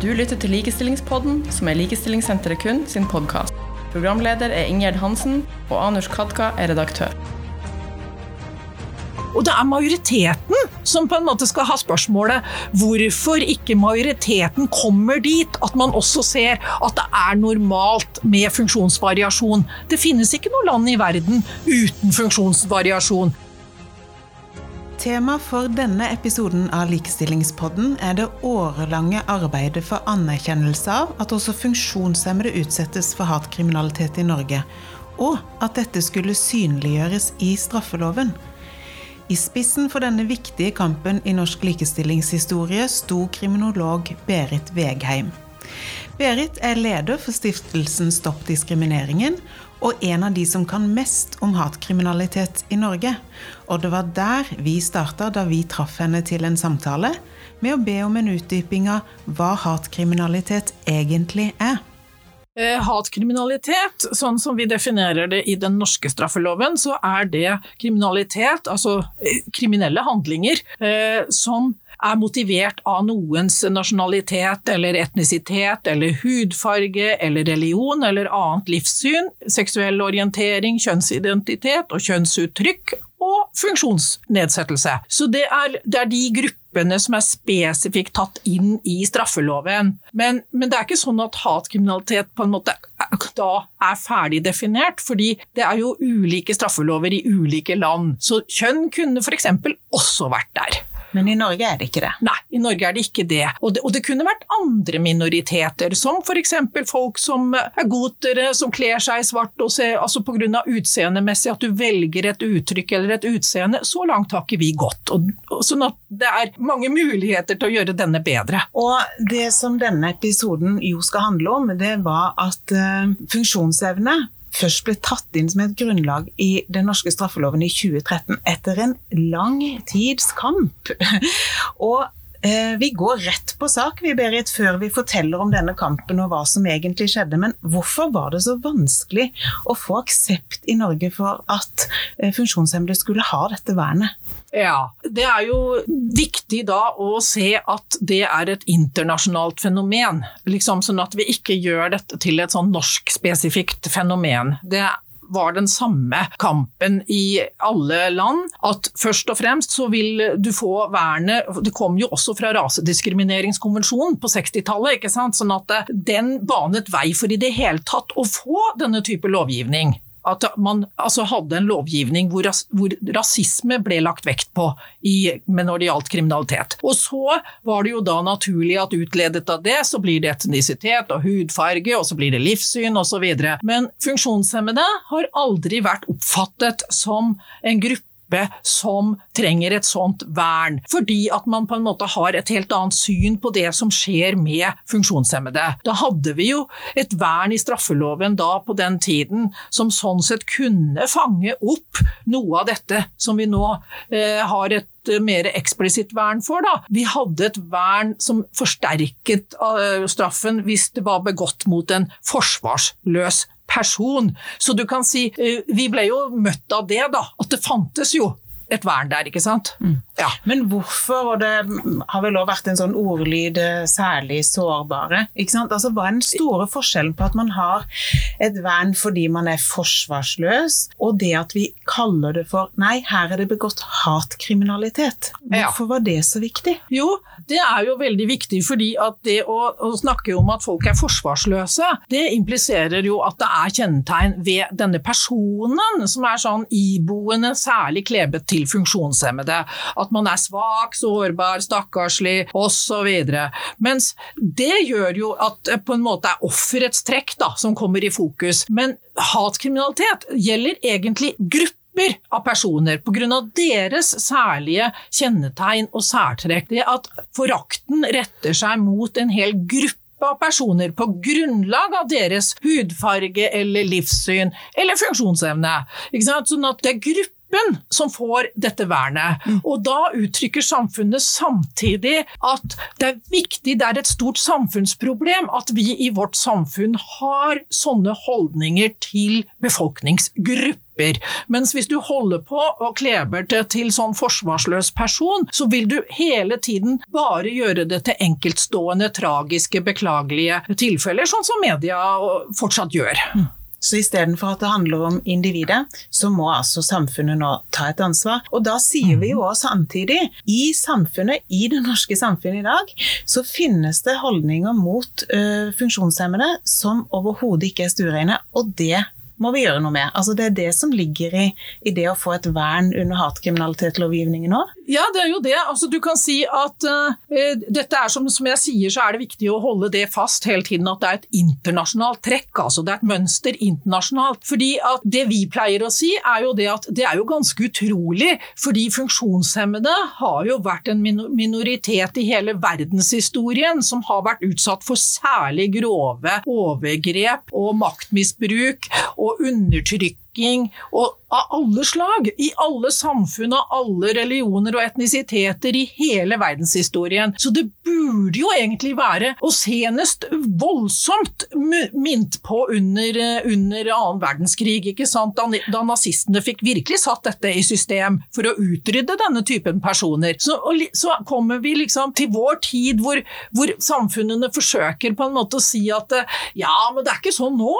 Du lytter til Likestillingspodden, som er Likestillingssenteret kun sin podkast. Programleder er Ingjerd Hansen, og Anush Kadka er redaktør. Og det er majoriteten som på en måte skal ha spørsmålet hvorfor ikke majoriteten kommer dit at man også ser at det er normalt med funksjonsvariasjon. Det finnes ikke noe land i verden uten funksjonsvariasjon. Tema for denne episoden av Likestillingspodden er det årelange arbeidet for anerkjennelse av at også funksjonshemmede utsettes for hatkriminalitet i Norge, og at dette skulle synliggjøres i straffeloven. I spissen for denne viktige kampen i norsk likestillingshistorie sto kriminolog Berit Vegheim. Berit er leder for stiftelsen Stopp diskrimineringen, og en av de som kan mest om hatkriminalitet i Norge. Og det var der vi starta da vi traff henne til en samtale, med å be om en utdyping av hva hatkriminalitet egentlig er. Eh, hatkriminalitet, sånn som vi definerer det i den norske straffeloven, så er det kriminalitet, altså eh, kriminelle handlinger, som som er motivert av noens nasjonalitet eller etnisitet eller hudfarge eller religion eller annet livssyn, seksuell orientering, kjønnsidentitet og kjønnsuttrykk og funksjonsnedsettelse. Så det er, det er de gruppene som er spesifikt tatt inn i straffeloven. Men, men, det er ikke sånn at hatkriminalitet på en måte da er ferdig definert, fordi det er jo ulike straffelover i ulike land. Så kjønn kunne f.eks. også vært der. Men i Norge er det ikke det? Nei, i Norge er det ikke det. Og det, og det kunne vært andre minoriteter, som f.eks. folk som er gotere, som kler seg i svart, og ser, altså pga. utseendemessig at du velger et uttrykk eller et utseende. Så langt har ikke vi gått. Og, og sånn at det er mange muligheter til å gjøre denne bedre. Og det som denne episoden jo skal handle om, det var at uh, funksjonsevne først ble tatt inn som et grunnlag i den norske straffeloven i 2013 etter en lang tids kamp. Og eh, vi går rett på sak, vi Berit, før vi forteller om denne kampen og hva som egentlig skjedde. Men hvorfor var det så vanskelig å få aksept i Norge for at eh, funksjonshemmede skulle ha dette vernet? Ja, Det er jo viktig da å se at det er et internasjonalt fenomen. Liksom Sånn at vi ikke gjør dette til et sånn norsk-spesifikt fenomen. Det var den samme kampen i alle land. At først og fremst så vil du få vernet Det kom jo også fra rasediskrimineringskonvensjonen på 60-tallet, ikke sant. Sånn at den banet vei for i det hele tatt å få denne type lovgivning at man altså hadde en lovgivning hvor, ras, hvor, rasisme ble lagt vekt på i, når det gjaldt kriminalitet. Og så var det jo da naturlig at utledet av det, så blir det etnisitet og hudfarge, og så blir det livssyn osv. Men funksjonshemmede har aldri vært oppfattet som en gruppe som trenger et sånt vern, fordi at man på en måte har et helt annet syn på det som skjer med funksjonshemmede. Da hadde vi jo et vern i straffeloven da på den tiden som sånn sett kunne fange opp noe av dette som vi nå eh, har et mer eksplisitt vern for. Da. Vi hadde et vern som forsterket uh, straffen hvis det var begått mot en forsvarsløs person. Så du kan si eh, Vi ble jo møtt av det, da. At det fantes jo et vern der, ikke sant. Mm. Ja. Men hvorfor, og det har vel òg vært en sånn ordlyd eh, særlig sårbare, ikke sant. Altså hva er den store forskjellen på at man har et vern fordi man er forsvarsløs, og det at vi kaller det for nei, her er det begått hatkriminalitet. Hvorfor ja. var det så viktig? Jo, det er jo veldig viktig fordi at det å, å snakke om at folk er forsvarsløse, det impliserer jo at det er kjennetegn ved denne personen som er sånn iboende, særlig klebet til funksjonshemmede. At man er svak, sårbar, stakkarslig osv. Mens det gjør jo at det på en måte er offerets trekk da, som kommer i fokus. Men hatkriminalitet gjelder egentlig grupper av personer pga. deres særlige kjennetegn og særtrekk. Det at forakten retter seg mot en hel gruppe av personer på grunnlag av deres hudfarge eller livssyn eller funksjonsevne. Sånn at det er grupper gruppen som får dette vernet. Mm. Og da uttrykker samfunnet samtidig at det er viktig, det er et stort samfunnsproblem at vi i vårt samfunn har sånne holdninger til befolkningsgrupper mens hvis du holder på og kleber det til sånn forsvarsløs person, så vil du hele tiden bare gjøre det til enkeltstående, tragiske, beklagelige tilfeller, sånn som media fortsatt gjør. Så istedenfor at det handler om individet, så må altså samfunnet nå ta et ansvar. Og da sier vi jo også samtidig, i samfunnet, i det norske samfunnet i dag, så finnes det holdninger mot ø, funksjonshemmede som overhodet ikke er stuereine, og det må vi gjøre noe med. Altså Det er det som ligger i, i det å få et vern under hatkriminalitetslovgivningen nå. Ja, det er jo det. Altså, du kan si at uh, dette er som, som, jeg sier, så er det viktig å holde det fast hele tiden at det er et internasjonalt trekk. altså Det er et mønster internasjonalt. Fordi at Det vi pleier å si, er jo det at det er jo ganske utrolig. Fordi funksjonshemmede har jo vært en minoritet i hele verdenshistorien som har vært utsatt for særlig grove overgrep og maktmisbruk. og undertrykking og av alle slag, i alle samfunn, av alle religioner og etnisiteter i hele verdenshistorien. Så det burde jo egentlig være, og senest voldsomt mint på under, under annen verdenskrig, ikke sant? Da, da, nazistene fikk virkelig satt dette i system for å utrydde denne typen personer. Så, og, så kommer vi liksom til vår tid hvor, hvor, samfunnene forsøker på en måte å si at ja, men det er ikke sånn nå.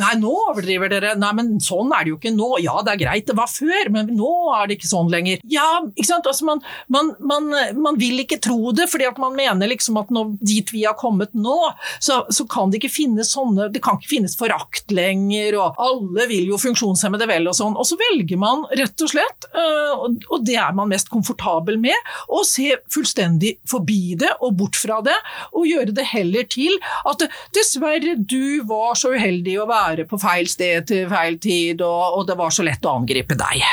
Nei, nå overdriver dere. Nei, men sånn er det jo ikke nå. Ja, det er greit, det var før, men nå er det ikke sånn lenger. Ja, ikke sant? Altså, man, man, man, man vil ikke tro det, fordi at man mener liksom at når, dit vi har kommet nå, så, så, kan det ikke finnes sånne Det kan ikke finnes forakt lenger, og alle vil jo funksjonshemmede vel, og sånn. Og så velger man rett og slett, øh, og det er man mest komfortabel med, å se fullstendig forbi det og bort fra det, og gjøre det heller til at dessverre, du var så uheldig å være på feil sted til feil tid, og, og det var så lett å angripe deg.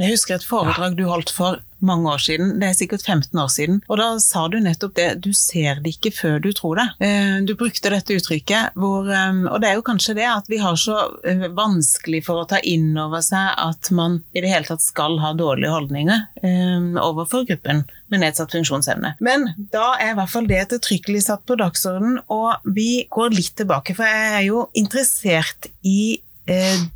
Jeg husker et foredrag du holdt for mange år siden, det er sikkert 15 år siden, og da sa du nettopp det, du ser det ikke før du tror det. Eh, du brukte dette uttrykket, hvor, eh, og det er jo kanskje det at vi har så eh, vanskelig for å ta inn over seg at man i det hele tatt skal ha dårlige holdninger overfor gruppen med nedsatt funksjonsevne. Men da er i hvert fall det ettertrykkelig satt på dagsordenen, og vi går litt tilbake, for jeg er jo interessert i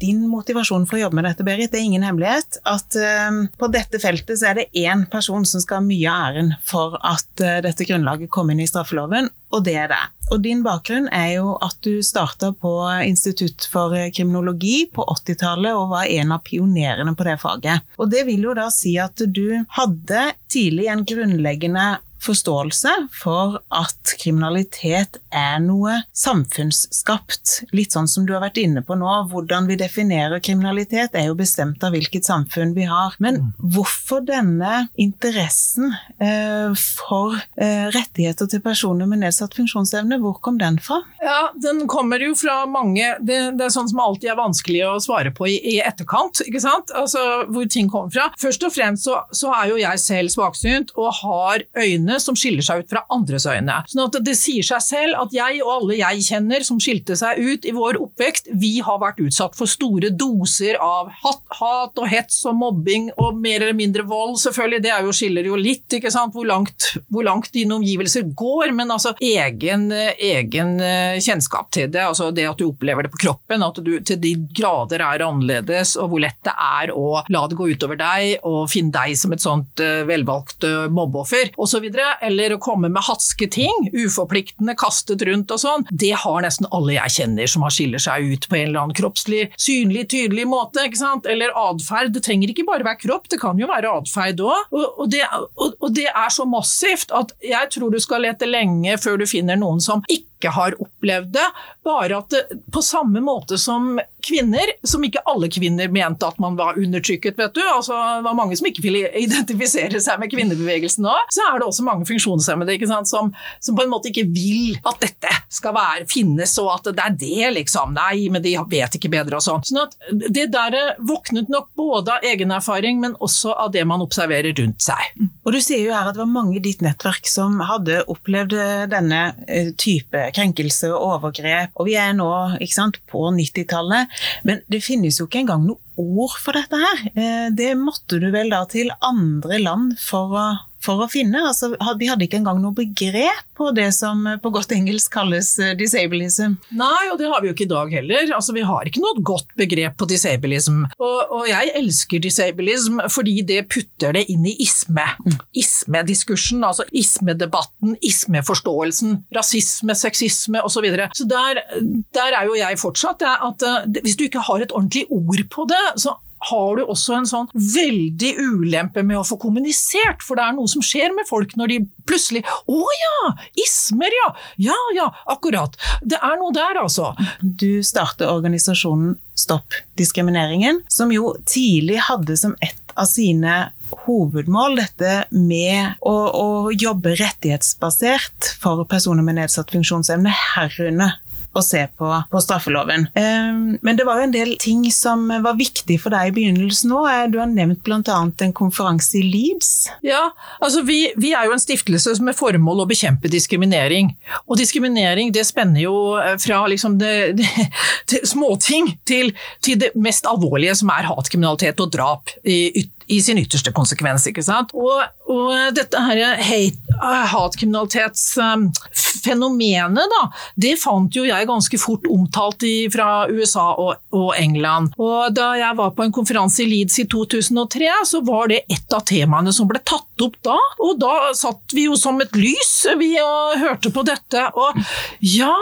din motivasjon for å jobbe med dette, Berit, det er ingen hemmelighet at eh, på dette feltet så er det én person som skal ha mye av æren for at eh, dette grunnlaget kom inn i straffeloven, og det er deg. Og din bakgrunn er jo at du starta på Institutt for kriminologi på 80-tallet og var en av pionerene på det faget. Og det vil jo da si at du hadde tidlig en grunnleggende forståelse for at kriminalitet er noe samfunnsskapt. Litt sånn som du har vært inne på nå. Hvordan vi definerer kriminalitet er jo bestemt av hvilket samfunn vi har. Men mm. hvorfor denne interessen eh, for eh, rettigheter til personer med nedsatt funksjonsevne, hvor kom den fra? Ja, Den kommer jo fra mange Det, det er sånn som alltid er vanskelig å svare på i, i etterkant, ikke sant? Altså hvor ting kommer fra. Først og fremst så, så er jo jeg selv svaksynt og har øyne øyne som skiller seg ut fra andres øyne. Sånn at det sier seg selv at jeg og alle jeg kjenner som skilte seg ut i vår oppvekst, vi har vært utsatt for store doser av hat, hat og hets og mobbing og mer eller mindre vold. Selvfølgelig, det jo, skiller jo litt ikke sant? Hvor, langt, hvor langt dine omgivelser går, men altså egen, egen eh, kjennskap til det, altså det at du opplever det på kroppen, at du til de grader er annerledes, og hvor lett det er å la det gå utover deg og finne deg som et sånt uh, velvalgt uh, mobbeoffer osv eller å komme med hatske ting, uforpliktende, kastet rundt og sånn, det har nesten alle jeg kjenner som har skiller seg ut på en eller annen kroppslig, synlig, tydelig måte. ikke sant? Eller atferd. Det trenger ikke bare være kropp, det kan jo være atferd òg. Og, og, og, og det er så massivt at jeg tror du skal lete lenge før du finner noen som ikke ikke har opplevd det. Bare at det, på samme måte som kvinner, som ikke alle kvinner mente at man var undertrykket, vet du. Altså, det var mange som ikke ville identifisere seg med kvinnebevegelsen òg. Så er det også mange funksjonshemmede sant, som, som, på en måte ikke vil at dette skal være, finnes, og at det er det, liksom. Nei, men de vet ikke bedre og sånn. Sånn at det der våknet nok både av egen erfaring, men også av det man observerer rundt seg. Og du sier jo her at det var mange i ditt nettverk som hadde opplevd denne eh, type krenkelse og overgrep, og vi er nå sant, på 90-tallet. Men det finnes jo ikke engang noe ord for dette her. Eh, det måtte du vel da til andre land for å for å finne. Altså, vi hadde ikke engang noe begrep på det som på godt engelsk kalles «disabilism». disableism. Nei, og det har vi jo ikke i dag heller. Altså, vi har ikke noe godt begrep på disableism. Og, og jeg elsker disableism fordi det putter det inn i isme. Ismediskursen, Isme-diskursen, altså isme-debatten, isme-forståelsen, rasisme, sexisme osv. Så, videre. så der, der er jo jeg fortsatt. at uh, Hvis du ikke har et ordentlig ord på det, så har du også en sånn veldig ulempe med å få kommunisert, for det er noe som skjer med folk når de plutselig Å ja! Ismer, ja! Ja ja, akkurat. Det er noe der, altså. Du starter organisasjonen Stopp diskrimineringen, som jo tidlig hadde som et av sine hovedmål dette med å, å jobbe rettighetsbasert for personer med nedsatt funksjonsevne, herunder å se på, på straffeloven. Ehm, men det var jo en del ting som var viktig for deg i begynnelsen òg. Eh, du har nevnt bl.a. en konferanse i Leeds. Ja, altså vi, vi, er jo en stiftelse med formål å bekjempe diskriminering. Og diskriminering det spenner jo eh, fra liksom det, det, det småting til, til, det mest alvorlige, som er hatkriminalitet og drap i, i sin ytterste konsekvens. ikke sant? Og, og dette her hate, hatkriminalitetsfenomenet, da, det fant jo jeg ganske fort omtalt i, fra USA og, og, England. Og da jeg var på en konferanse i Leeds i 2003, så var det et av temaene som ble tatt opp da. Og da satt vi jo som et lys, vi og hørte på dette. Og ja,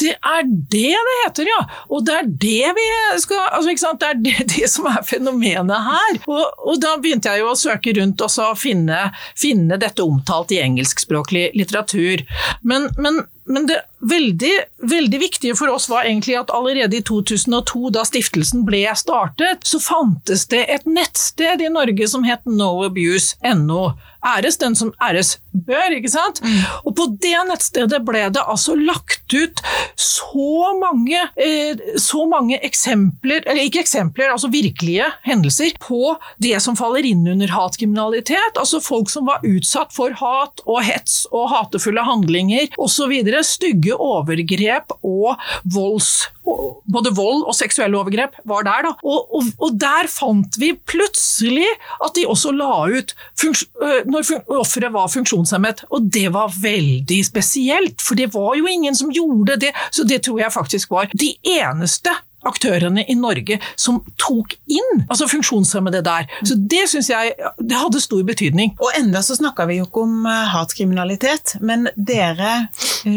det er det det heter, ja! Og det er det vi skal altså, ikke sant? Det er det, det som er fenomenet her. Og, og da begynte jeg jo å søke rundt og finne, finne, dette i engelskspråklig litteratur. Men, men, men det veldig, veldig viktige for oss var egentlig at allerede i 2002, da stiftelsen ble startet, så fantes det et nettsted i Norge som het noabuse.no. Æres den som æres bør, ikke sant? Mm. Og på det nettstedet ble det altså lagt ut så mange, eh, så mange eksempler, eller ikke eksempler, altså virkelige hendelser, på det som faller inn under hatkriminalitet. Altså folk som var utsatt for hat og hets og hatefulle handlinger osv. Stygge overgrep og volds både vold og seksuelle overgrep var der. Da. Og, og, og, der fant vi plutselig at de også la ut når offeret var funksjonshemmet. Og det var veldig spesielt, for det var jo ingen som gjorde det. Så det tror jeg faktisk var de eneste aktørene i Norge som tok inn altså funksjonshemmede der. Så det syns jeg det hadde stor betydning. Og enda så snakka vi jo ikke om eh, hatkriminalitet, men dere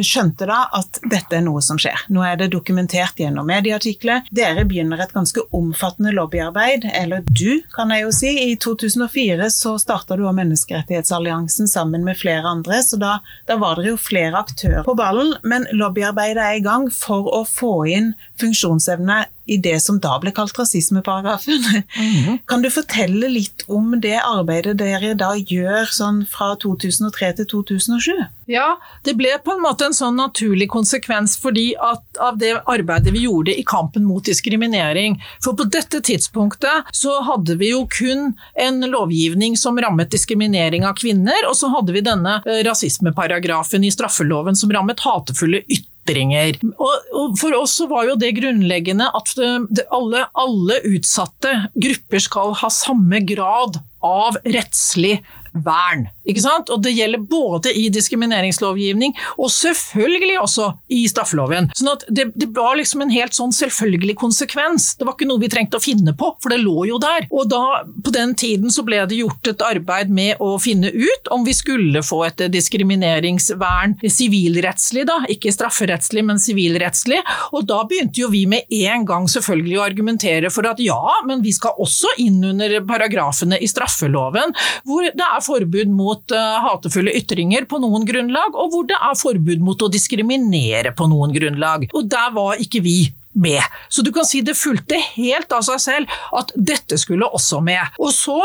skjønte da at dette er noe som skjer. Nå er det dokumentert gjennom medieartikler. Dere begynner et ganske omfattende lobbyarbeid, eller du, kan jeg jo si. I 2004 så starta du Menneskerettighetsalliansen sammen med flere andre, så da, da var dere jo flere aktører på ballen. Men lobbyarbeidet er i gang for å få inn funksjonsevne i det som da ble kalt rasismeparagrafen. Mm -hmm. Kan du fortelle litt om det arbeidet dere da gjør sånn fra 2003 til 2007? Ja, det ble på en måte en sånn naturlig konsekvens fordi at av det arbeidet vi gjorde i kampen mot diskriminering. For på dette tidspunktet så hadde vi jo kun en lovgivning som rammet diskriminering av kvinner, og så hadde vi denne eh, rasismeparagrafen i straffeloven som rammet hatefulle ytringer ytringer. Og, og for oss var jo det grunnleggende at alle, alle utsatte grupper skal ha samme grad av rettslig vern. Ikke sant? Og det gjelder både i diskrimineringslovgivning og selvfølgelig også i straffeloven. Sånn at det, det, var liksom en helt sånn selvfølgelig konsekvens. Det var ikke noe vi trengte å finne på, for det lå jo der. Og da, på den tiden så ble det gjort et arbeid med å finne ut om vi skulle få et diskrimineringsvern sivilrettslig, da. Ikke strafferettslig, men sivilrettslig. Og da begynte jo vi med en gang selvfølgelig å argumentere for at ja, men vi skal også inn under paragrafene i straffeloven, hvor det er forbud mot uh, hatefulle ytringer på noen grunnlag, og hvor det er forbud mot å diskriminere på noen grunnlag. Og der var ikke vi. Med. Så du kan si det fulgte helt av seg selv at dette skulle også med. Og så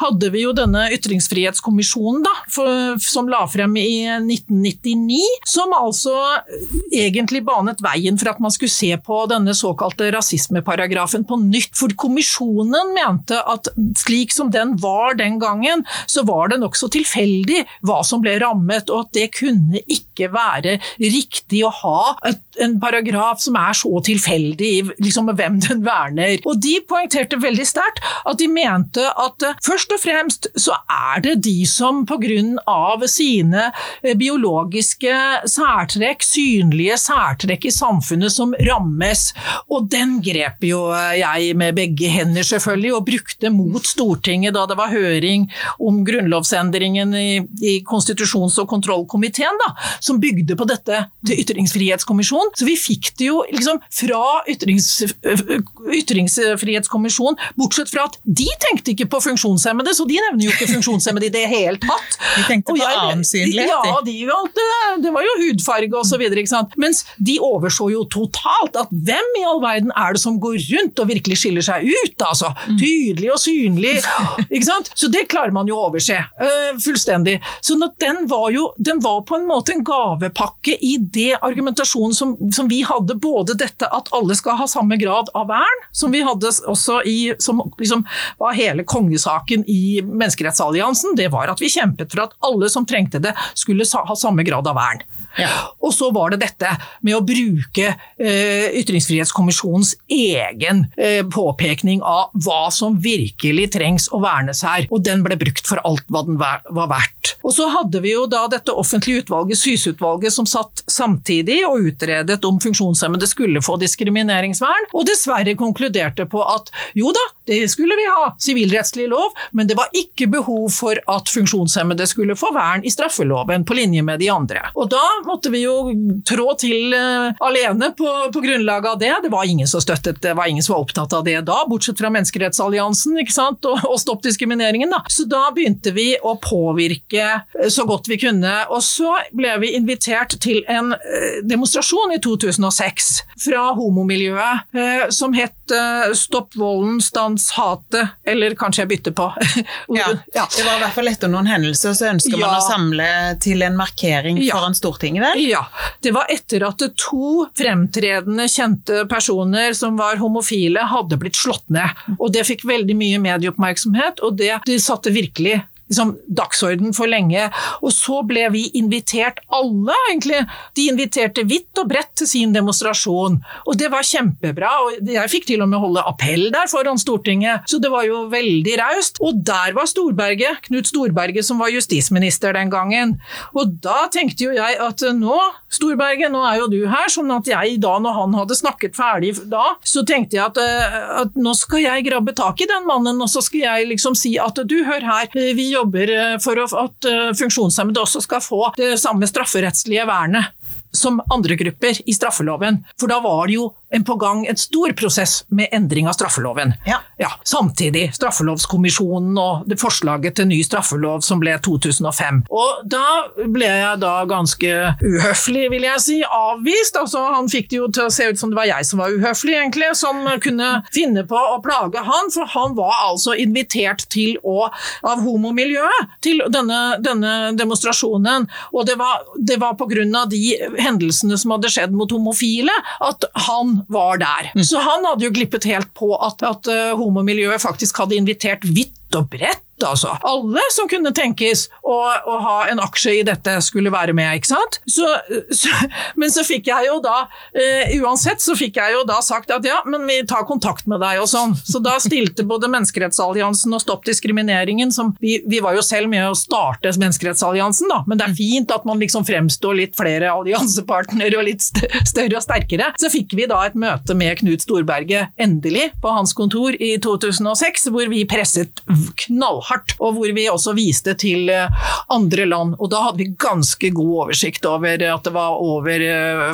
hadde vi jo denne ytringsfrihetskommisjonen da, for, som la frem i 1999, som altså egentlig banet veien for at man skulle se på denne såkalte rasismeparagrafen på nytt. For kommisjonen mente at slik som den var den gangen, så var det nokså tilfeldig hva som ble rammet, og at det kunne ikke være riktig å ha et, en paragraf som er så tilfeldig liksom, hvem den verner. Og de poengterte veldig sterkt at de mente at uh, først og fremst så er det de som pga. sine uh, biologiske særtrekk, synlige særtrekk i samfunnet, som rammes. Og den grep jo uh, jeg med begge hender, selvfølgelig, og brukte mot Stortinget da det var høring om grunnlovsendringen i, i konstitusjons- og kontrollkomiteen, da, som bygde på dette til ytringsfrihetskommisjonen. Så vi fikk det jo liksom fra ytrings, ytringsfrihetskommisjonen, bortsett fra at de tenkte ikke på funksjonshemmede, så de nevner jo ikke funksjonshemmede i det hele tatt. De tenkte på annen synlighet? Ja, de valgte det. var jo hudfarge videre. Mens de overså jo totalt at hvem i all verden er det som går rundt og virkelig skiller seg ut, altså. Tydelig og synlig, ikke sant. Så det klarer man jo å overse. Uh, fullstendig. Så den var jo den var på en måte en gavepakke i det argumentasjonen som, som vi hadde, både dette at alle skal ha samme grad av vern, som vi hadde også i som liksom var hele kongesaken i Menneskerettsalliansen. Det var at vi kjempet for at alle som trengte det, skulle ha samme grad av vern. Ja. Og så var det dette med å bruke eh, Ytringsfrihetskommisjonens egen eh, påpekning av hva som virkelig trengs å vernes her, og den ble brukt for alt hva den var verdt. Og så hadde vi jo da dette offentlige utvalget, Syse-utvalget, som satt samtidig og utredet om funksjonshemmede skulle få diskrimineringsvern, og dessverre konkluderte på at jo da, det skulle vi ha, sivilrettslig lov, men det var ikke behov for at funksjonshemmede skulle få vern i straffeloven på linje med de andre. Og da måtte vi jo trå til uh, alene på, på, grunnlag av det. Det var ingen som støttet det, var ingen som var opptatt av det da, bortsett fra Menneskerettsalliansen ikke sant? og, og Stopp diskrimineringen. Da. Så da begynte vi å påvirke uh, så godt vi kunne. Og så ble vi invitert til en uh, demonstrasjon i 2006 fra homomiljøet som het Stopp volden, stans hatet, eller kanskje jeg bytter på. ja, ja, Det var i hvert fall etter noen hendelser, så ønsker ja. man å samle til en markering foran Stortinget Stortinget, vel? Ja. Det var etter at to fremtredende, kjente personer som var homofile, hadde blitt slått ned. Og det fikk veldig mye medieoppmerksomhet, og det, det satte virkelig liksom, dagsorden for lenge. Og så ble vi invitert, alle egentlig. De inviterte vidt og bredt til sin demonstrasjon. Og det var kjempebra. og Jeg fikk til og med holde appell der foran Stortinget, så det var jo veldig raust. Og der var Storberget, Knut Storberget som var justisminister den gangen. Og da tenkte jo jeg at nå, Storberget, nå er jo du her, sånn at jeg da, når han hadde snakket ferdig da, så tenkte jeg at, eh, at nå skal jeg grabbe tak i den mannen, og så skal jeg liksom si at du, hør her, vi jobber jobber eh, for at eh, funksjonshemmede også skal få det samme strafferettslige vernet som andre grupper i straffeloven. For da var det jo på gang en stor prosess med endring av straffeloven. Ja. Ja, samtidig. Straffelovskommisjonen og det forslaget til ny straffelov som ble 2005. Og da ble jeg da ganske uhøflig, vil jeg si, avvist. Altså, han fikk det jo til å se ut som det var jeg som var uhøflig, egentlig, som kunne finne på å plage han, for han var altså invitert til å, av homomiljøet, til denne, denne demonstrasjonen. Og det var, det var av de hendelsene som hadde skjedd mot homofile, at han var der. Mm. Så han hadde jo glippet helt på at, at uh, homomiljøet faktisk hadde invitert vidt og bredt altså. Alle som kunne tenkes å, å, ha en aksje i dette, skulle være med, ikke sant. Så, så, men så fikk jeg jo da, uh, uansett, så fikk jeg jo da sagt at ja, men vi tar kontakt med deg og sånn. Så da stilte både Menneskerettsalliansen og Stopp diskrimineringen, som vi, vi var jo selv med å starte Menneskerettsalliansen, da, men det er fint at man liksom fremstår litt flere alliansepartnere og litt større og sterkere. Så fikk vi da et møte med Knut Storberget, endelig, på hans kontor i 2006, hvor vi presset knallhardt hardt, og hvor vi også viste til eh, andre land. Og da hadde vi ganske god oversikt over at det var over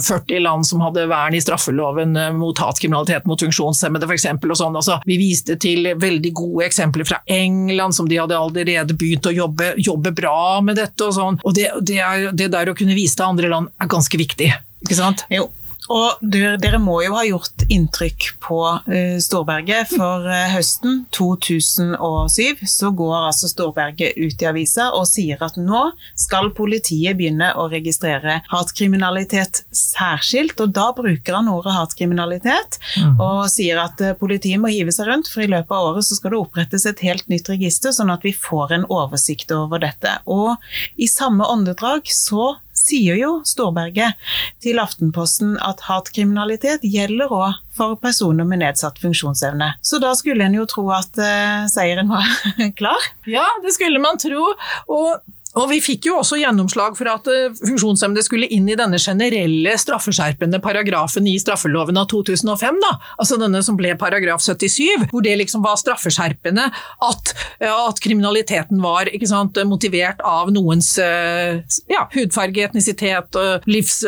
40 eh, land som hadde vern i straffeloven eh, mot hatkriminalitet mot funksjonshemmede f.eks. Sånn. Altså, vi viste til veldig gode eksempler fra England, som de hadde allerede begynt å jobbe, jobbe bra med dette og sånn. Og det, det, er, det der å kunne vise til andre land er ganske viktig, ikke sant? Jo. Og dere, må jo ha gjort inntrykk på uh, Storberget, for uh, høsten 2007 så går altså Storberget ut i avisa og sier at nå skal politiet begynne å registrere hatkriminalitet særskilt, og da bruker han ordet hatkriminalitet mm. og sier at uh, politiet må hive seg rundt, for i løpet av året så skal det opprettes et helt nytt register, sånn at vi får en oversikt over dette. Og i samme åndedrag så sier jo Storberget til Aftenposten at hatkriminalitet gjelder òg for personer med nedsatt funksjonsevne. Så da skulle en jo tro at uh, seieren var klar? Ja, det skulle man tro. Og og Vi fikk jo også gjennomslag for at eh, funksjonshemmede skulle inn i denne generelle straffeskjerpende paragrafen i straffeloven av 2005, da. altså denne som ble paragraf 77, hvor det liksom var straffeskjerpende at, at kriminaliteten var sant, motivert av noens eh, ja, hudfarge, etnisitet, livs,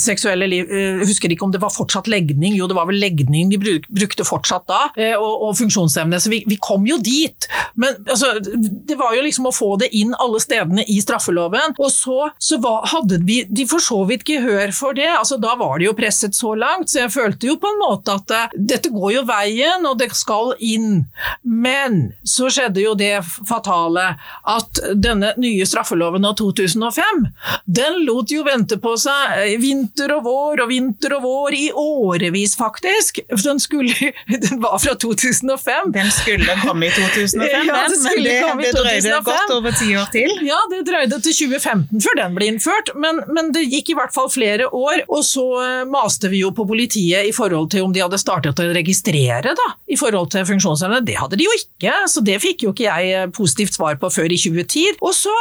seksuelle liv Jeg husker ikke om det var fortsatt legning, jo det var vel legning de brukte fortsatt da, eh, og, og funksjonsevne. Så vi, vi, kom jo dit. Men altså, det var jo liksom å få det inn alle stedene i straffeloven. Og så, så var, hadde vi de for så vidt gehør for det. altså Da var det jo presset så langt, så jeg følte jo på en måte at eh, dette går jo veien, og det skal inn. Men så skjedde jo det fatale at denne nye straffeloven av 2005, den lot jo vente på seg vinter og vår og vinter og vår i årevis, faktisk. Den, skulle, den var fra 2005. Den skulle komme i 2005, ja, den, men det, det drøyde godt over ti år til. Ja, det drøyde til 2015 før den ble innført, men, men, det gikk i hvert fall flere år. Og så eh, maste vi jo på politiet i forhold til om de hadde startet å registrere da, i forhold til funksjonshemmede. Det hadde de jo ikke, så det fikk jo ikke jeg eh, positivt svar på før i 2010. Og så,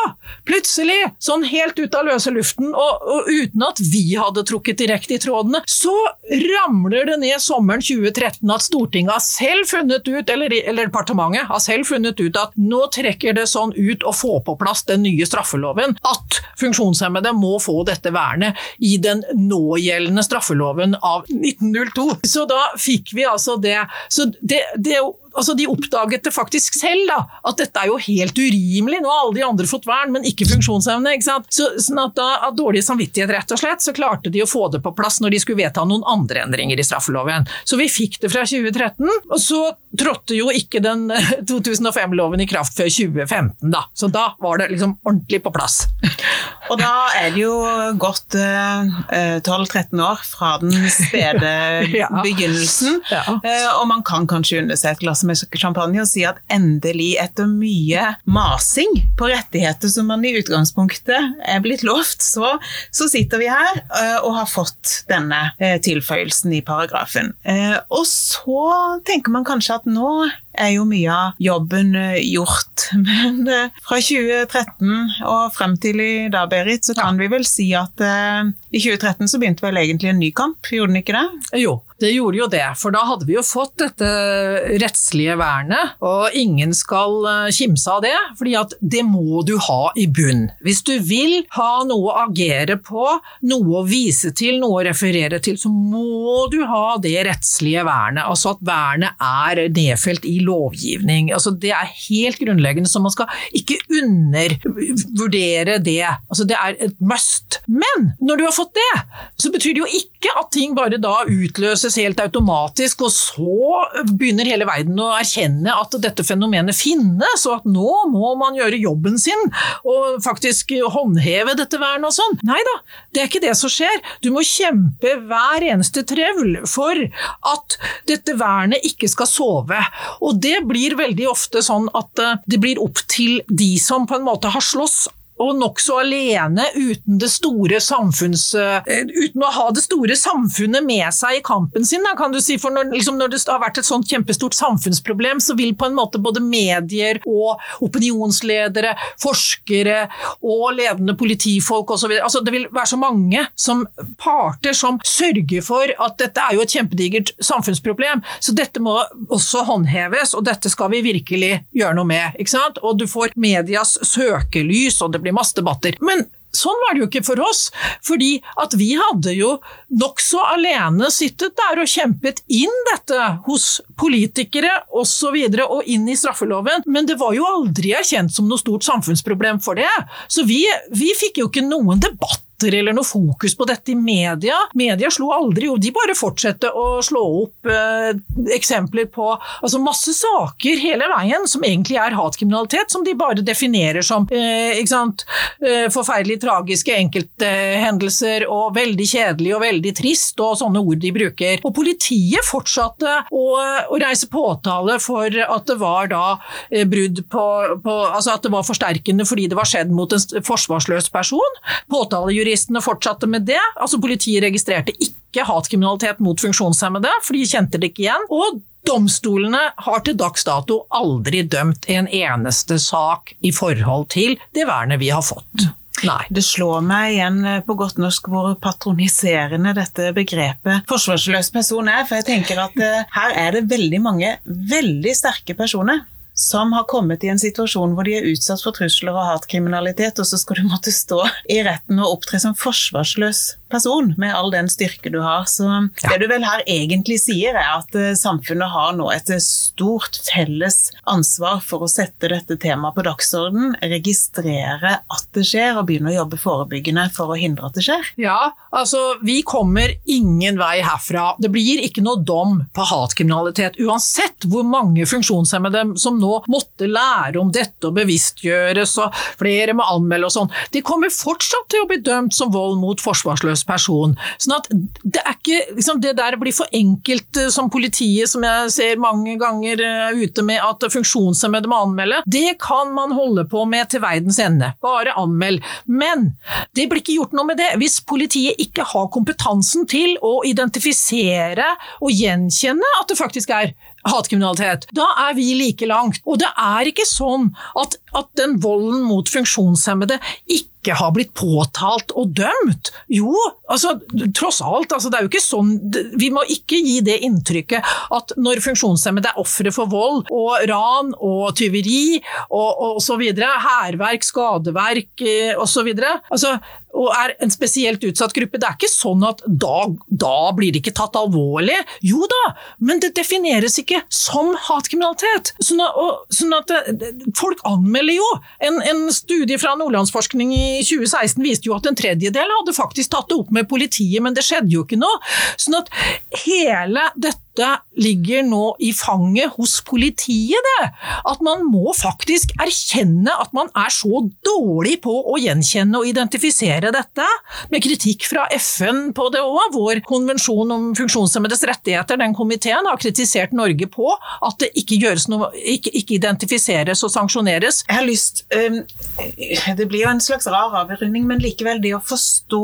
plutselig, sånn helt ut av løse luften, og, og uten at vi hadde trukket direkte i trådene, så ramler det ned sommeren 2013 at Stortinget har selv funnet ut, eller, eller departementet har selv funnet ut at nå trekker det sånn ut å få på plass den nye straffeloven at funksjonshemmede må få dette vernet i den någjeldende straffeloven av 1902. Så da fikk vi altså det. Så det, det altså De oppdaget det faktisk selv, da, at dette er jo helt urimelig. Nå har alle de andre fått vern, men ikke funksjonsevne. ikke sant? Så, sånn at da, Av dårlig samvittighet rett og slett, så klarte de å få det på plass når de skulle vedta noen andre endringer i straffeloven. Så vi fikk det fra 2013, og så trådte jo ikke den 2005-loven i kraft før 2015, da. Så da var det liksom ordentlig på plass. Og da er det jo gått eh, 12-13 år fra den spede ja. begynnelsen, ja. Eh, og man kan kanskje unne seg et glass med champagne og si at endelig, etter mye masing på rettigheter som man i utgangspunktet er blitt lovt, så, så sitter vi her uh, og har fått denne uh, tilføyelsen i paragrafen. Uh, og så tenker man kanskje at nå er jo mye av jobben gjort. Men fra 2013 og frem til i dag, Berit, så kan vi vel si at i 2013 så begynte vel egentlig en ny kamp, gjorde den ikke det? Jo, det gjorde jo det, for da hadde vi jo fått dette rettslige vernet, og ingen skal eh, kimse av det, fordi at det må du ha i bunn. Hvis du vil ha noe å agere på, noe å vise til, noe å referere til, så må du ha det rettslige vernet, altså at vernet er nedfelt i lovgivning. Altså det er helt grunnleggende, så man skal ikke undervurdere det. Altså det er et must. Men når du har fått det, så betyr det jo ikke at ting bare da utløser løses helt automatisk, og så begynner hele verden å erkjenne at dette fenomenet finnes, og at nå må man gjøre jobben sin og faktisk håndheve dette vernet og sånn. Nei da, det er ikke det som skjer. Du må kjempe hver eneste trevl for at dette vernet ikke skal sove. Og det blir veldig ofte sånn at eh, det blir opp til de som på en måte har slåss og nokså alene uten, det store samfunns, eh, uten å ha det store samfunnet med seg i kampen sin. Kan du si. For når, liksom, når, det har vært et sånt kjempestort samfunnsproblem, så vil på en måte både medier og opinionsledere, forskere og ledende politifolk osv. Altså, det vil være så mange som parter som sørger for at dette er jo et kjempedigert samfunnsproblem. Så dette må også håndheves, og dette skal vi virkelig gjøre noe med. ikke sant? Og du får medias søkelys. og det blir masse debatter. Men Sånn var det jo ikke for oss, fordi at vi hadde jo nokså alene sittet der og kjempet inn dette hos politikere osv. Og, så videre, og inn i straffeloven, men det var jo aldri erkjent som noe stort samfunnsproblem for det. Så vi, vi fikk jo ikke noen debatt debatter eller noe fokus på dette i media. Media slo aldri jo, de bare fortsatte å slå opp eh, eksempler på altså masse saker hele veien som egentlig er hatkriminalitet, som de bare definerer som eh, eh, forferdelig tragiske enkelthendelser og veldig kjedelig og veldig trist og sånne ord de bruker. Og politiet fortsatte å, å reise påtale for at det var da eh, brudd på, på altså at det var forsterkende fordi det var skjedd mot en forsvarsløs person. Påtalejuristene fortsatte med det. altså Politiet registrerte ikke hatkriminalitet mot funksjonshemmede, for de kjente det ikke igjen. Og Domstolene har til dags dato aldri dømt en eneste sak i forhold til det vernet vi har fått. Nei. Det slår meg igjen eh, på godt norsk hvor patroniserende dette begrepet forsvarsløs person er. For jeg tenker at uh, her er det veldig mange veldig sterke personer som har kommet i en situasjon hvor de er utsatt for trusler og hatkriminalitet, og så skal du måtte stå i retten og opptre som forsvarsløs person med all den styrke du har. Så ja. det du vel her egentlig sier, er at uh, samfunnet har nå et eh, stort felles ansvar for å sette dette temaet på dagsorden, registrere at det skjer, og begynne å jobbe forebyggende for å hindre at det skjer. Ja, altså vi kommer ingen vei herfra. Det blir ikke noe dom på hatkriminalitet, uansett hvor mange funksjonshemmede som nå måtte lære om dette og bevisstgjøres, og flere må anmelde og sånn. De kommer fortsatt til å bli dømt som vold mot forsvarsløs person. Sånn at det er ikke liksom, Det der blir for enkelt eh, som politiet, som jeg ser mange ganger er ute med at funksjonshemmede må anmelde. Det kan man holde på med til verdens ende. Bare anmeld. Men det blir ikke gjort noe med det hvis politiet ikke har kompetansen til å identifisere og gjenkjenne at det faktisk er hatkriminalitet. Da er vi like langt. Og det er ikke sånn at, at den volden mot funksjonshemmede ikke har blitt påtalt og dømt. Jo, altså, tross alt. Altså, det er jo ikke sånn Vi må ikke gi det inntrykket at når funksjonshemmede er ofre for vold og ran og tyveri og, osv., hærverk, skadeverk eh, osv. Altså, og er en spesielt utsatt gruppe. Det er ikke sånn at da, da, blir det ikke tatt alvorlig. Jo da, men det defineres ikke som hatkriminalitet. Sånn at, og, sånn at det, folk anmelder jo. En, en, studie fra Nordlandsforskning i 2016 viste jo at en tredjedel hadde faktisk tatt det opp med politiet, men det skjedde jo ikke noe. Sånn at hele dette dette ligger nå i fanget hos politiet, det. At man må faktisk erkjenne at man er så dårlig på å gjenkjenne og identifisere dette, med kritikk fra FN på det òg. Vår konvensjon om funksjonshemmedes rettigheter, den komiteen, har kritisert Norge på at det ikke gjøres noe, ikke, ikke identifiseres og sanksjoneres. Jeg har lyst um, Det blir jo en slags rar avrunding, men likevel det å forstå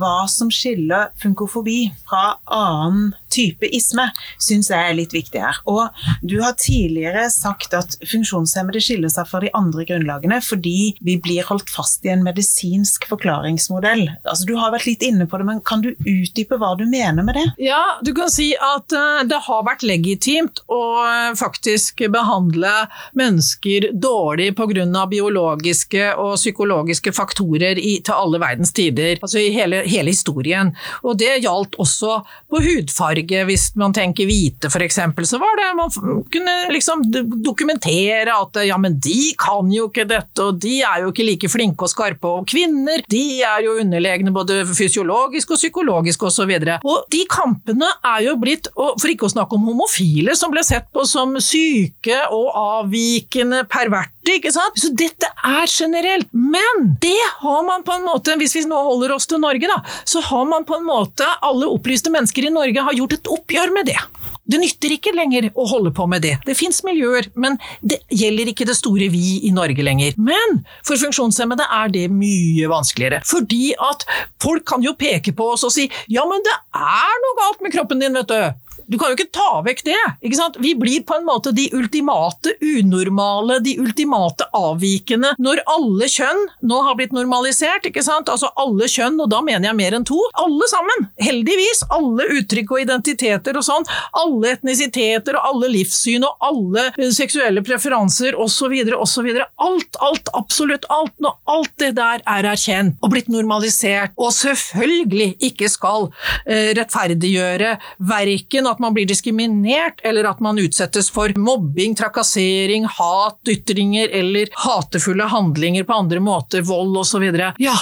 hva som skiller funkofobi fra annen type isme, syns jeg er litt viktig her. Og du har tidligere sagt at funksjonshemmede skiller seg fra de andre grunnlagene fordi vi blir holdt fast i en medisinsk forklaringsmodell. Altså, du har vært litt inne på det, men kan du utdype hva du mener med det? Ja, du kan si at uh, det har vært legitimt å uh, faktisk behandle mennesker dårlig pga. biologiske og psykologiske faktorer i, til alle verdens tider, altså i hele, hele historien. Og det gjaldt også på hudfarge farge, hvis man tenker hvite f.eks., så var det Man kunne liksom dokumentere at ja, men de kan jo ikke dette, og de er jo ikke like flinke og skarpe, og kvinner de er jo underlegne både fysiologisk og psykologisk osv. Og, så og de kampene er jo blitt, for ikke å snakke om homofile, som ble sett på som syke og avvikende, perverte ikke sant? Så dette er generelt. Men det har man på en måte, hvis vi nå holder oss til Norge, da, så har man på en måte Alle opplyste mennesker i Norge har gjort et oppgjør med det. Det nytter ikke lenger å holde på med det. Det fins miljøer, men det gjelder ikke det store vi i Norge lenger. Men for funksjonshemmede er det mye vanskeligere. Fordi at folk kan jo peke på oss og si ja, men det er noe galt med kroppen din, vet du. Du kan jo ikke ta vekk det. ikke sant? Vi blir på en måte de ultimate unormale, de ultimate avvikende, når alle kjønn nå har blitt normalisert. ikke sant? Altså alle kjønn, og da mener jeg mer enn to. Alle sammen! Heldigvis. Alle uttrykk og identiteter og sånn. Alle etnisiteter og alle livssyn og alle seksuelle preferanser osv. osv. Alt, alt, absolutt alt. Når alt det der er erkjent og blitt normalisert, og selvfølgelig ikke skal eh, rettferdiggjøre verken at at man blir diskriminert, eller at man utsettes for mobbing, trakassering, hat, ytringer eller hatefulle handlinger på andre måter, vold osv., ja,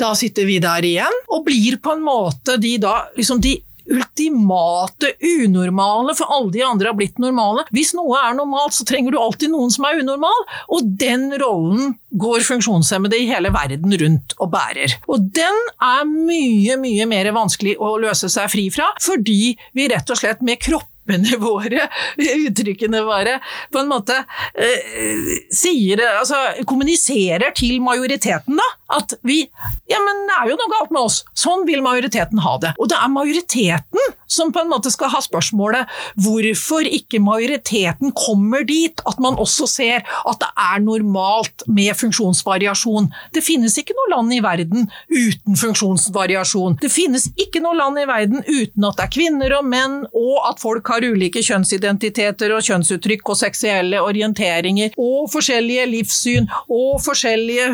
da sitter vi der igjen og blir på en måte de da liksom de ultimate unormale, for alle de andre har blitt normale. Hvis noe er normalt, så trenger du alltid noen som er unormal, og den rollen går funksjonshemmede i hele verden rundt og bærer. Og den er mye, mye mer vanskelig å løse seg fri fra, fordi vi rett og slett med kropp våre, uttrykkene våre, på en måte eh, sier Altså kommuniserer til majoriteten, da, at vi Ja, men det er jo noe galt med oss. Sånn vil majoriteten ha det. Og det er majoriteten som på en måte skal ha spørsmålet hvorfor ikke majoriteten kommer dit at man også ser at det er normalt med funksjonsvariasjon. Det finnes ikke noe land i verden uten funksjonsvariasjon. Det finnes ikke noe land i verden uten at det er kvinner og menn, og at folk har ulike kjønnsidentiteter og kjønnsuttrykk og seksuelle orienteringer, og forskjellige livssyn og forskjellige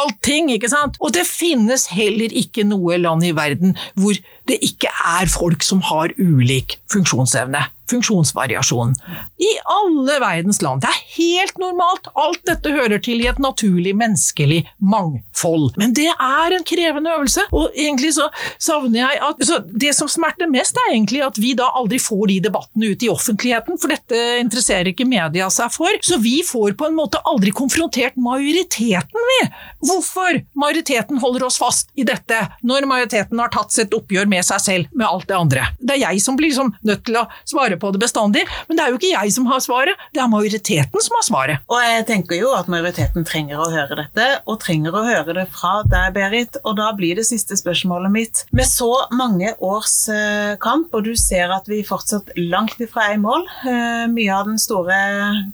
allting, ikke sant? Og det finnes heller ikke noe land i verden hvor det ikke er folk som har ulik funksjonsevne funksjonsvariasjon. I alle verdens land. Det er helt normalt. Alt dette hører til i et naturlig menneskelig mangfold. Men det er en krevende øvelse, og egentlig så savner jeg at Det som smerter mest, er egentlig at vi da aldri får de debattene ut i offentligheten, for dette interesserer ikke media seg for. Så vi får på en måte aldri konfrontert majoriteten, vi. Hvorfor majoriteten holder oss fast i dette, når majoriteten har tatt sitt oppgjør med seg selv, med alt det andre. Det er jeg som blir liksom nødt til å svare svare på det bestandig, men det er jo ikke jeg som har svaret, det er majoriteten som har svaret. Og jeg tenker jo at majoriteten trenger å høre dette, og trenger å høre det fra deg, Berit. Og da blir det siste spørsmålet mitt. Med så mange års eh, kamp, og du ser at vi fortsatt langt ifra er i mål, eh, mye av den store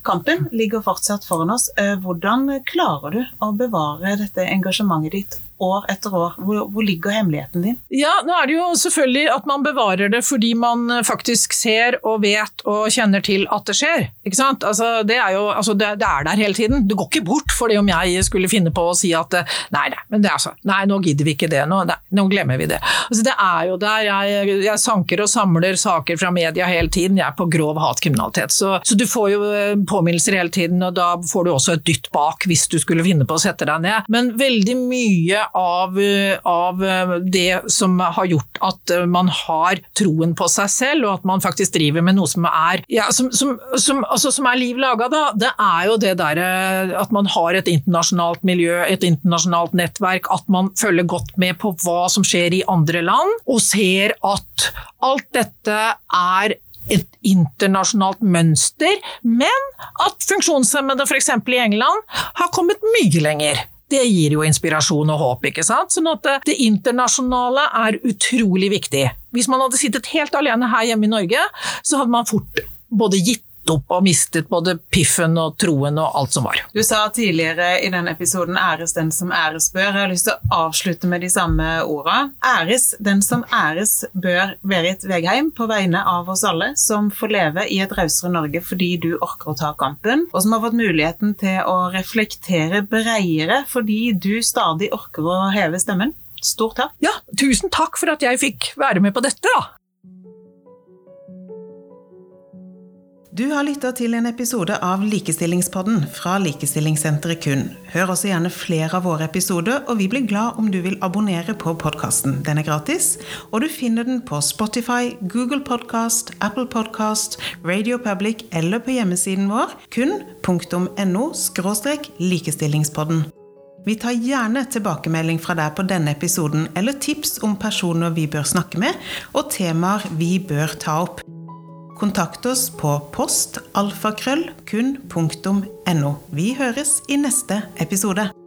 kampen ligger fortsatt foran oss, eh, hvordan klarer du å bevare dette engasjementet ditt år etter år. Hvor, hvor, ligger hemmeligheten din? Ja, nå er det jo selvfølgelig at man bevarer det fordi man eh, faktisk ser og vet og kjenner til at det skjer. Ikke sant? Altså, det, er jo, altså, det, det, er der hele tiden. Du går ikke bort for det om jeg skulle finne på å si at eh, nei, nei, men det er sånn. nei nå gidder vi ikke det, nå, nei, nå glemmer vi det. Altså, det er jo der. Jeg, jeg, sanker og samler saker fra media hele tiden. Jeg er på grov hatkriminalitet. Så, så du får jo eh, påminnelser hele tiden, og da får du også et dytt bak hvis du skulle finne på å sette deg ned. Men veldig mye av, av, det som har gjort at man har troen på seg selv, og at man faktisk driver med noe som er, ja, som, som, som, altså, som er liv laga, da. Det er jo det derre at man har et internasjonalt miljø, et internasjonalt nettverk, at man følger godt med på hva som skjer i andre land, og ser at alt dette er et internasjonalt mønster, men at funksjonshemmede f.eks. i England har kommet mye lenger det gir jo inspirasjon og håp, ikke sant. Sånn at det, det internasjonale er utrolig viktig. Hvis man hadde sittet helt alene her hjemme i Norge, så hadde man fort både gitt opp og mistet både piffen og troen og alt som var. Du sa tidligere i denne episoden 'æres den som æres bør'. Jeg har lyst til å avslutte med de samme orda. Æres den som æres bør, Berit Vegheim, på vegne av oss alle, som får leve i et rausere Norge fordi du orker å ta kampen, og som har fått muligheten til å reflektere breiere fordi du stadig orker å heve stemmen. Stort takk. Ja, tusen takk for at jeg fikk være med på dette, da. Du har lytta til en episode av Likestillingspodden fra Likestillingssenteret KUN. Hør også gjerne flere av våre episoder, og vi blir glad om du vil abonnere på podkasten. Den er gratis, og du finner den på Spotify, Google Podcast, Apple Podcast, Radio Public eller på hjemmesiden vår kun.no likestillingspodden. Vi tar gjerne tilbakemelding fra deg på denne episoden, eller tips om personer vi bør snakke med, og temaer vi bør ta opp. Kontakt oss på postalfakrøllkun.no. Vi høres i neste episode.